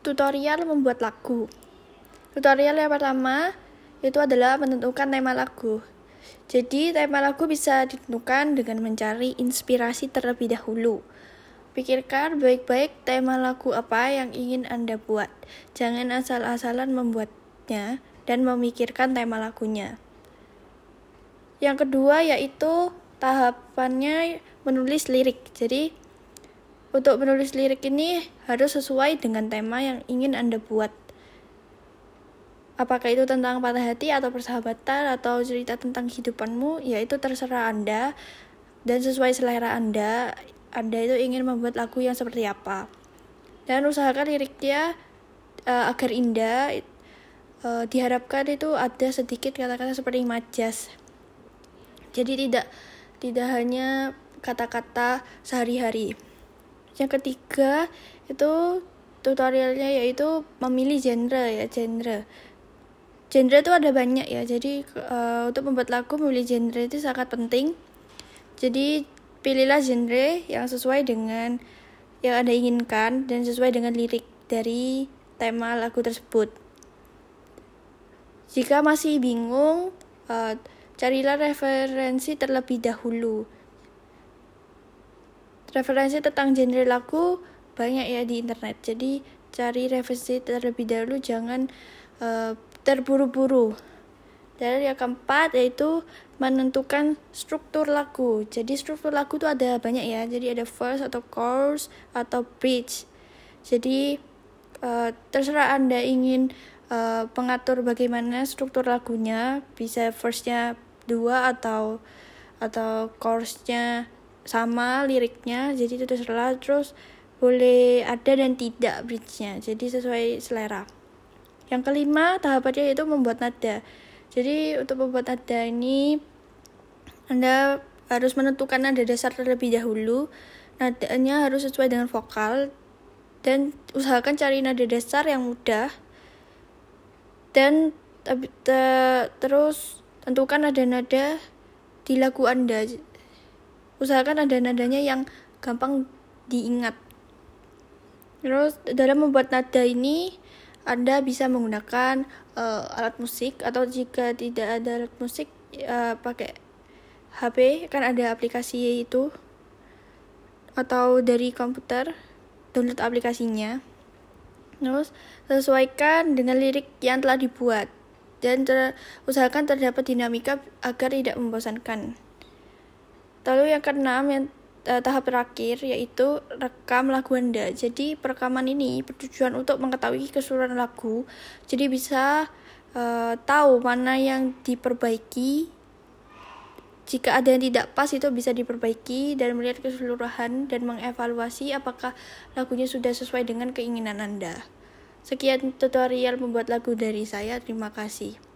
tutorial membuat lagu. Tutorial yang pertama itu adalah menentukan tema lagu. Jadi, tema lagu bisa ditentukan dengan mencari inspirasi terlebih dahulu. Pikirkan baik-baik tema lagu apa yang ingin Anda buat. Jangan asal-asalan membuatnya dan memikirkan tema lagunya. Yang kedua yaitu tahapannya menulis lirik. Jadi, untuk menulis lirik ini harus sesuai dengan tema yang ingin Anda buat. Apakah itu tentang patah hati atau persahabatan atau cerita tentang kehidupanmu, ya itu terserah Anda dan sesuai selera Anda. Anda itu ingin membuat lagu yang seperti apa. Dan usahakan liriknya uh, agar indah. Uh, diharapkan itu ada sedikit kata-kata seperti majas. Jadi tidak tidak hanya kata-kata sehari-hari. Yang ketiga itu tutorialnya yaitu memilih genre ya genre. Genre itu ada banyak ya. Jadi uh, untuk membuat lagu memilih genre itu sangat penting. Jadi pilihlah genre yang sesuai dengan yang Anda inginkan dan sesuai dengan lirik dari tema lagu tersebut. Jika masih bingung, uh, carilah referensi terlebih dahulu referensi tentang genre lagu banyak ya di internet. Jadi cari referensi terlebih dahulu, jangan uh, terburu-buru. Dan yang keempat yaitu menentukan struktur lagu. Jadi struktur lagu itu ada banyak ya. Jadi ada verse atau chorus atau bridge. Jadi uh, terserah anda ingin uh, pengatur bagaimana struktur lagunya. Bisa verse-nya dua atau atau chorusnya sama liriknya jadi itu terserah terus boleh ada dan tidak bridge-nya jadi sesuai selera. Yang kelima tahapannya itu membuat nada. Jadi untuk membuat nada ini anda harus menentukan nada dasar terlebih dahulu. Nadanya harus sesuai dengan vokal. Dan usahakan cari nada dasar yang mudah. Dan terus tentukan nada-nada di lagu anda usahakan ada nadanya yang gampang diingat. Terus dalam membuat nada ini Anda bisa menggunakan uh, alat musik atau jika tidak ada alat musik uh, pakai HP kan ada aplikasi itu atau dari komputer download aplikasinya. Terus sesuaikan dengan lirik yang telah dibuat dan ter usahakan terdapat dinamika agar tidak membosankan. Lalu yang keenam yang uh, tahap terakhir yaitu rekam lagu Anda. Jadi perekaman ini bertujuan untuk mengetahui keseluruhan lagu. Jadi bisa uh, tahu mana yang diperbaiki. Jika ada yang tidak pas itu bisa diperbaiki dan melihat keseluruhan dan mengevaluasi apakah lagunya sudah sesuai dengan keinginan Anda. Sekian tutorial membuat lagu dari saya. Terima kasih.